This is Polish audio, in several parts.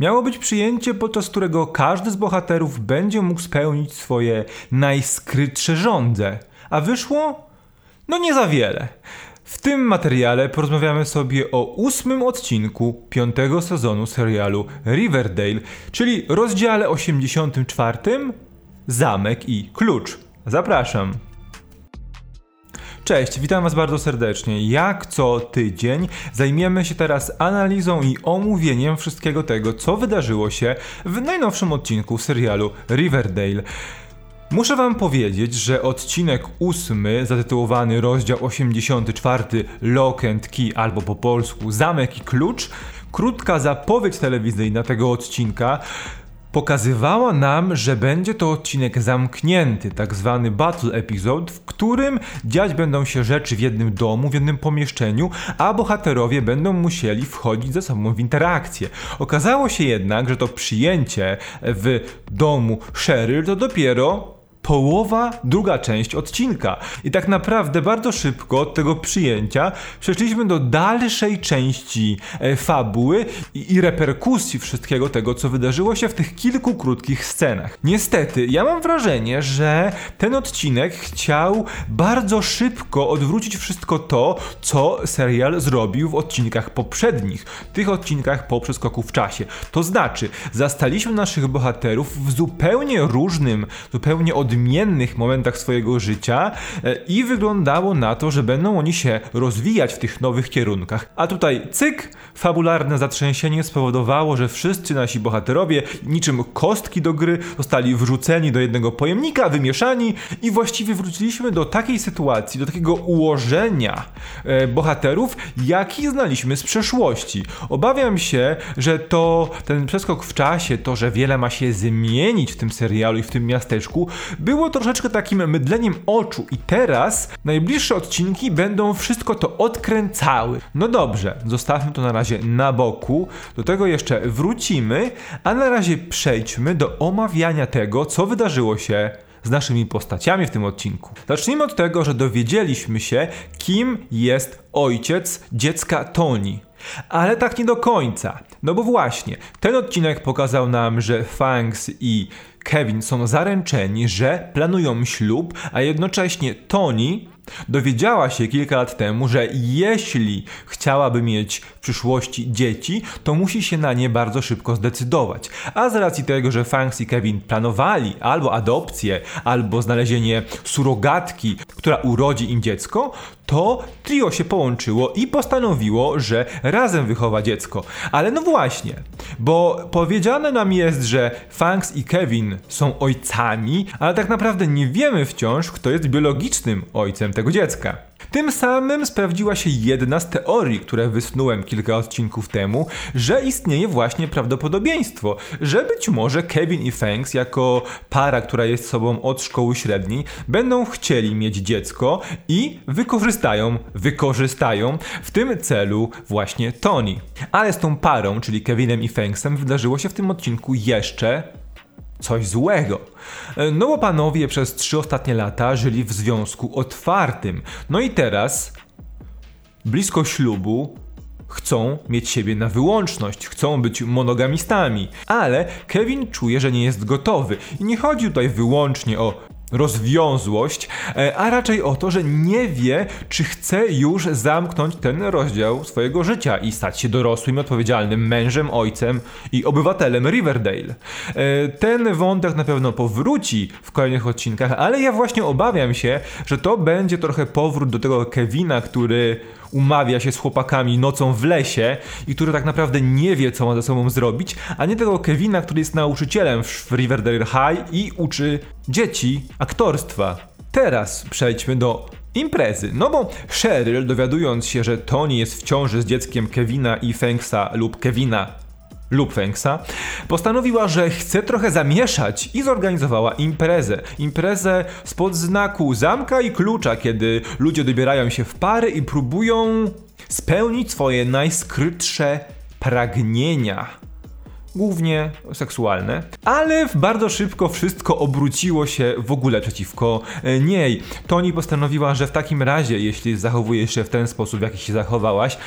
Miało być przyjęcie, podczas którego każdy z bohaterów będzie mógł spełnić swoje najskrytsze żądze. A wyszło? No nie za wiele. W tym materiale porozmawiamy sobie o ósmym odcinku piątego sezonu serialu Riverdale, czyli rozdziale 84 Zamek i Klucz. Zapraszam. Cześć, witam Was bardzo serdecznie. Jak co tydzień zajmiemy się teraz analizą i omówieniem wszystkiego tego, co wydarzyło się w najnowszym odcinku serialu Riverdale. Muszę wam powiedzieć, że odcinek ósmy, zatytułowany rozdział 84 Lock and Key albo po polsku Zamek i Klucz, krótka zapowiedź telewizyjna tego odcinka, pokazywała nam, że będzie to odcinek zamknięty, tak zwany battle episode, w którym dziać będą się rzeczy w jednym domu, w jednym pomieszczeniu, a bohaterowie będą musieli wchodzić ze sobą w interakcję. Okazało się jednak, że to przyjęcie w domu Cheryl to dopiero połowa, druga część odcinka. I tak naprawdę bardzo szybko od tego przyjęcia przeszliśmy do dalszej części e, fabuły i, i reperkusji wszystkiego tego, co wydarzyło się w tych kilku krótkich scenach. Niestety, ja mam wrażenie, że ten odcinek chciał bardzo szybko odwrócić wszystko to, co serial zrobił w odcinkach poprzednich, tych odcinkach po przeskoku w czasie. To znaczy, zastaliśmy naszych bohaterów w zupełnie różnym, zupełnie odmiennym odmiennych momentach swojego życia e, i wyglądało na to, że będą oni się rozwijać w tych nowych kierunkach. A tutaj cyk, fabularne zatrzęsienie spowodowało, że wszyscy nasi bohaterowie, niczym kostki do gry, zostali wrzuceni do jednego pojemnika, wymieszani i właściwie wróciliśmy do takiej sytuacji, do takiego ułożenia e, bohaterów, jaki znaliśmy z przeszłości. Obawiam się, że to ten przeskok w czasie, to, że wiele ma się zmienić w tym serialu i w tym miasteczku, było troszeczkę takim mydleniem oczu i teraz najbliższe odcinki będą wszystko to odkręcały. No dobrze, zostawmy to na razie na boku, do tego jeszcze wrócimy, a na razie przejdźmy do omawiania tego, co wydarzyło się z naszymi postaciami w tym odcinku. Zacznijmy od tego, że dowiedzieliśmy się, kim jest ojciec dziecka Toni. Ale tak nie do końca. No bo właśnie, ten odcinek pokazał nam, że Fangs i Kevin są zaręczeni, że planują ślub, a jednocześnie Tony Dowiedziała się kilka lat temu, że jeśli chciałaby mieć w przyszłości dzieci, to musi się na nie bardzo szybko zdecydować. A z racji tego, że Fangs i Kevin planowali albo adopcję, albo znalezienie surogatki, która urodzi im dziecko, to trio się połączyło i postanowiło, że razem wychowa dziecko. Ale no właśnie, bo powiedziane nam jest, że Fangs i Kevin są ojcami, ale tak naprawdę nie wiemy wciąż, kto jest biologicznym ojcem tego dziecka. Tym samym sprawdziła się jedna z teorii, które wysnułem kilka odcinków temu, że istnieje właśnie prawdopodobieństwo, że być może Kevin i Fangs jako para, która jest sobą od szkoły średniej, będą chcieli mieć dziecko i wykorzystają, wykorzystają w tym celu właśnie Tony. Ale z tą parą, czyli Kevinem i Fangsem, wydarzyło się w tym odcinku jeszcze coś złego. No bo panowie przez trzy ostatnie lata żyli w związku otwartym. No i teraz, blisko ślubu, chcą mieć siebie na wyłączność, chcą być monogamistami, ale Kevin czuje, że nie jest gotowy. I nie chodzi tutaj wyłącznie o rozwiązłość, e, a raczej o to, że nie wie, czy chce już zamknąć ten rozdział swojego życia i stać się dorosłym, odpowiedzialnym mężem, ojcem i obywatelem Riverdale. E, ten wątek na pewno powróci w kolejnych odcinkach, ale ja właśnie obawiam się, że to będzie trochę powrót do tego Kevina, który umawia się z chłopakami nocą w lesie i który tak naprawdę nie wie, co ma ze sobą zrobić, a nie tego Kevina, który jest nauczycielem w Riverdale High i uczy dzieci aktorstwa. Teraz przejdźmy do imprezy. No bo Cheryl, dowiadując się, że Tony jest w ciąży z dzieckiem Kevina i Fengsa lub Kevina lub Fengsa, postanowiła, że chce trochę zamieszać i zorganizowała imprezę. Imprezę spod znaku zamka i klucza, kiedy ludzie dobierają się w pary i próbują spełnić swoje najskrytsze pragnienia głównie seksualne, ale bardzo szybko wszystko obróciło się w ogóle przeciwko e, niej. Toni postanowiła, że w takim razie, jeśli zachowujesz się w ten sposób, w jaki się zachowałaś,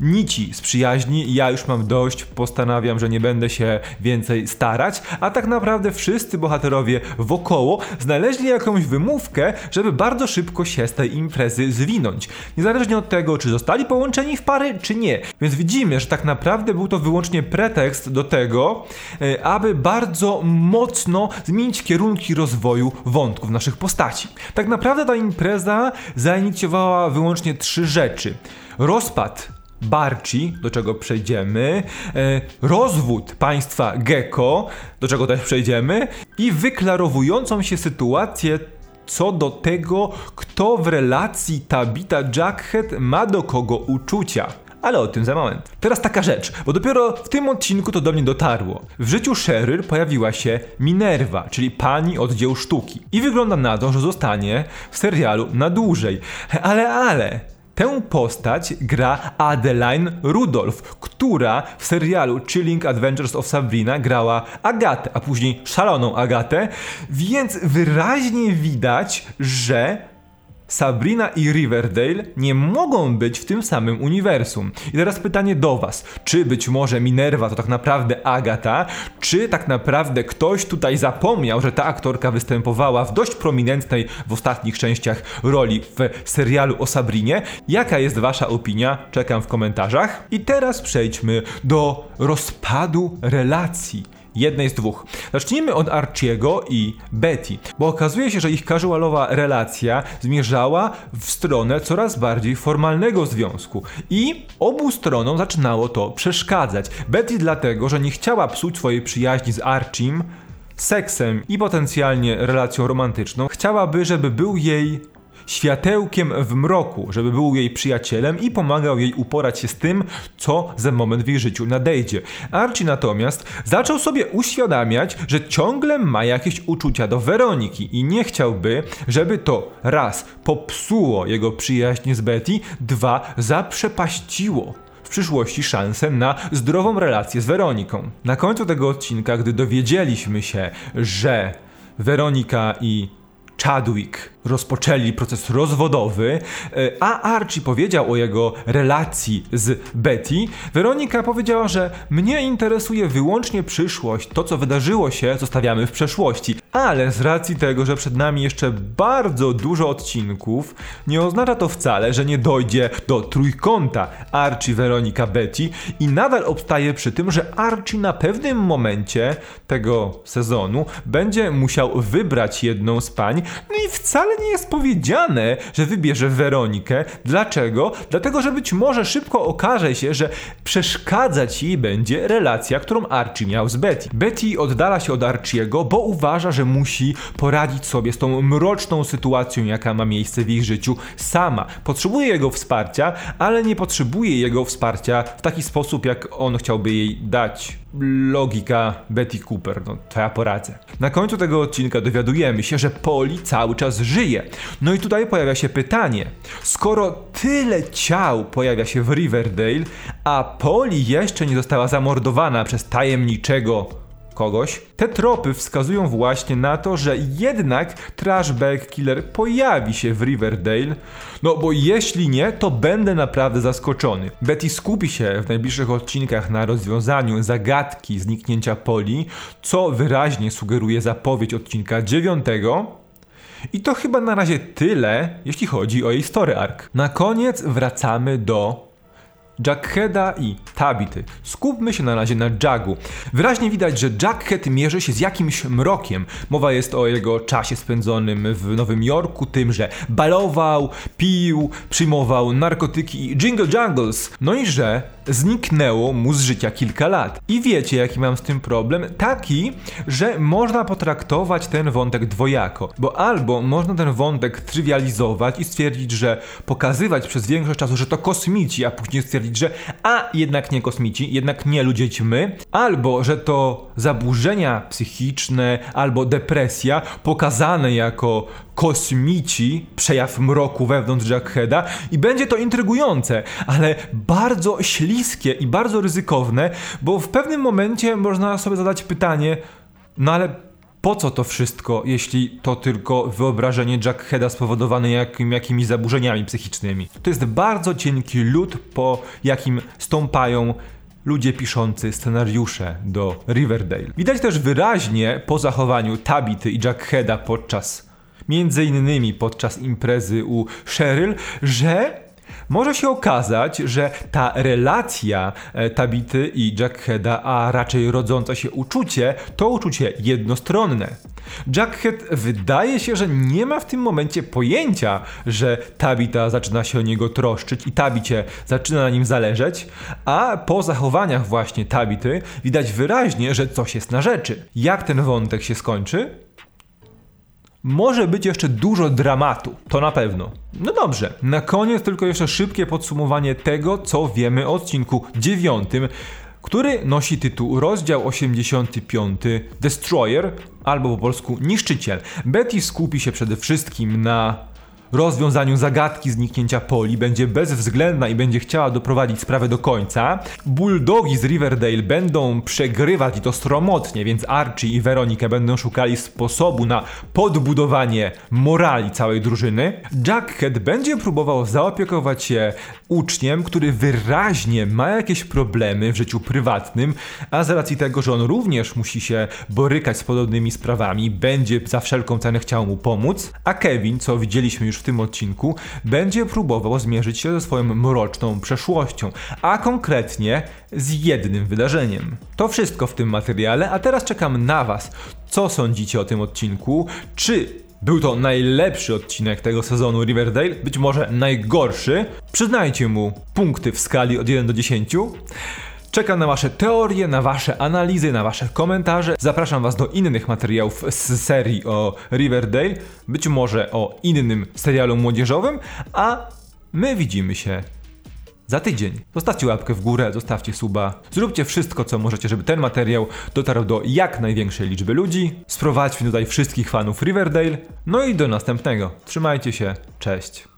nici z przyjaźni. Ja już mam dość, postanawiam, że nie będę się więcej starać, a tak naprawdę wszyscy bohaterowie wokoło znaleźli jakąś wymówkę, żeby bardzo szybko się z tej imprezy zwinąć. Niezależnie od tego, czy zostali połączeni w pary, czy nie. Więc widzimy, że tak naprawdę był to wyłącznie pretekst do tego, e, aby bardzo mocno zmienić kierunki rozwoju wątków naszych postaci. Tak naprawdę ta impreza zainicjowała wyłącznie trzy rzeczy. Rozpad Barci, do czego przejdziemy, e, rozwód państwa Gecko, do czego też przejdziemy, i wyklarowującą się sytuację co do tego, kto w relacji Tabita Jackhead ma do kogo uczucia. Ale o tym za moment. Teraz taka rzecz, bo dopiero w tym odcinku to do mnie dotarło. W życiu Sheryl pojawiła się Minerva, czyli pani od dzieł sztuki. I wygląda na to, że zostanie w serialu na dłużej. Ale, ale, Tę postać gra Adeline Rudolph, która w serialu Chilling Adventures of Sabrina grała Agatę, a później szaloną Agatę, więc wyraźnie widać, że Sabrina i Riverdale nie mogą być w tym samym uniwersum. I teraz pytanie do Was: czy być może Minerva to tak naprawdę Agata, czy tak naprawdę ktoś tutaj zapomniał, że ta aktorka występowała w dość prominentnej w ostatnich częściach roli w serialu o Sabrinie? Jaka jest Wasza opinia? Czekam w komentarzach. I teraz przejdźmy do rozpadu relacji jednej z dwóch. Zacznijmy od Archiego i Betty, bo okazuje się, że ich casualowa relacja zmierzała w stronę coraz bardziej formalnego związku i obu stronom zaczynało to przeszkadzać. Betty dlatego, że nie chciała psuć swojej przyjaźni z Archim, seksem i potencjalnie relacją romantyczną, chciałaby, żeby był jej światełkiem w mroku, żeby był jej przyjacielem i pomagał jej uporać się z tym, co za moment w jej życiu nadejdzie. Archie natomiast zaczął sobie uświadamiać, że ciągle ma jakieś uczucia do Weroniki i nie chciałby, żeby to raz popsuło jego przyjaźń z Betty, dwa zaprzepaściło w przyszłości szansę na zdrową relację z Weroniką. Na końcu tego odcinka, gdy dowiedzieliśmy się, że Weronika i Chadwick rozpoczęli proces rozwodowy, e, a Archie powiedział o jego relacji z Betty, Weronika powiedziała, że mnie interesuje wyłącznie przyszłość, to co wydarzyło się zostawiamy w przeszłości. Ale z racji tego, że przed nami jeszcze bardzo dużo odcinków, nie oznacza to wcale, że nie dojdzie do trójkąta Archie, Weronika, Betty i nadal obstaje przy tym, że Archie na pewnym momencie tego sezonu będzie musiał wybrać jedną z pań, no i wcale wcale nie jest powiedziane, że wybierze Weronikę. Dlaczego? Dlatego, że być może szybko okaże się, że przeszkadzać jej będzie relacja, którą Archie miał z Betty. Betty oddala się od Archiego, bo uważa, że musi poradzić sobie z tą mroczną sytuacją, jaka ma miejsce w ich życiu sama. Potrzebuje jego wsparcia, ale nie potrzebuje jego wsparcia w taki sposób, jak on chciałby jej dać logika Betty Cooper, no to ja poradzę. Na końcu tego odcinka dowiadujemy się, że Poli cały czas żyje. No i tutaj pojawia się pytanie, skoro tyle ciał pojawia się w Riverdale, a Poli jeszcze nie została zamordowana przez tajemniczego kogoś. Te tropy wskazują właśnie na to, że jednak Trashback Killer pojawi się w Riverdale, no bo jeśli nie, to będę naprawdę zaskoczony. Betty skupi się w najbliższych odcinkach na rozwiązaniu zagadki zniknięcia Poli, co wyraźnie sugeruje zapowiedź odcinka dziewiątego, i to chyba na razie tyle, jeśli chodzi o jej story arc. Na koniec wracamy do Jackheada i Tabity. Skupmy się na razie na Jagu. Wyraźnie widać, że Jackhead mierzy się z jakimś mrokiem. Mowa jest o jego czasie spędzonym w Nowym Jorku, tym, że balował, pił, przyjmował narkotyki i jingle jungles. No i że zniknęło mu z życia kilka lat. I wiecie, jaki mam z tym problem? Taki, że można potraktować ten wątek dwojako, bo albo można ten wątek trywializować i stwierdzić, że pokazywać przez większość czasu, że to kosmici, a później stwierdzić, że a jednak nie kosmici, jednak nie ludzie ćmy, albo że to zaburzenia psychiczne albo depresja pokazane jako kosmici, przejaw mroku wewnątrz Jackheada i będzie to intrygujące, ale bardzo śliskie i bardzo ryzykowne, bo w pewnym momencie można sobie zadać pytanie, no ale Po co to wszystko, jeśli to tylko wyobrażenie Jackheada spowodowane jakim, jakimiś zaburzeniami psychicznymi? To jest bardzo cienki lód, po jakim stąpają ludzie piszący scenariusze do Riverdale. Widać też wyraźnie po zachowaniu Tabity i Jackheada podczas, między innymi podczas imprezy u Cheryl, że może się okazać, że ta relacja e, Tabity i Jackheada, a raczej rodzące się uczucie, to uczucie jednostronne. Jackhead wydaje się, że nie ma w tym momencie pojęcia, że Tabita zaczyna się o niego troszczyć i Tabicie zaczyna na nim zależeć, a po zachowaniach właśnie Tabity widać wyraźnie, że coś jest na rzeczy. Jak ten wątek się skończy? Może być jeszcze dużo dramatu, to na pewno. No dobrze, na koniec tylko jeszcze szybkie podsumowanie tego, co wiemy o odcinku dziewiątym, który nosi tytuł Rozdział 85 Destroyer, albo po polsku Niszczyciel. Betty skupi się przede wszystkim na rozwiązaniu zagadki zniknięcia Poli, będzie bezwzględna i będzie chciała doprowadzić sprawę do końca. Bulldogi z Riverdale będą przegrywać i to stromotnie, więc Archie i Weronika będą szukali sposobu na podbudowanie morali całej drużyny. Jackhead będzie próbował zaopiekować się uczniem, który wyraźnie ma jakieś problemy w życiu prywatnym, a z racji tego, że on również musi się borykać z podobnymi sprawami, będzie za wszelką cenę chciał mu pomóc, a Kevin, co widzieliśmy już w tym odcinku, będzie próbował zmierzyć się ze swoją mroczną przeszłością, a konkretnie z jednym wydarzeniem. To wszystko w tym materiale, a teraz czekam na Was. Co sądzicie o tym odcinku? Czy był to najlepszy odcinek tego sezonu Riverdale, być może najgorszy. Przyznajcie mu punkty w skali od 1 do 10. Czekam na Wasze teorie, na Wasze analizy, na Wasze komentarze. Zapraszam Was do innych materiałów z serii o Riverdale, być może o innym serialu młodzieżowym, a my widzimy się za tydzień. Zostawcie łapkę w górę, zostawcie suba. Zróbcie wszystko, co możecie, żeby ten materiał dotarł do jak największej liczby ludzi. Sprowadźmy tutaj wszystkich fanów Riverdale. No i do następnego. Trzymajcie się. Cześć.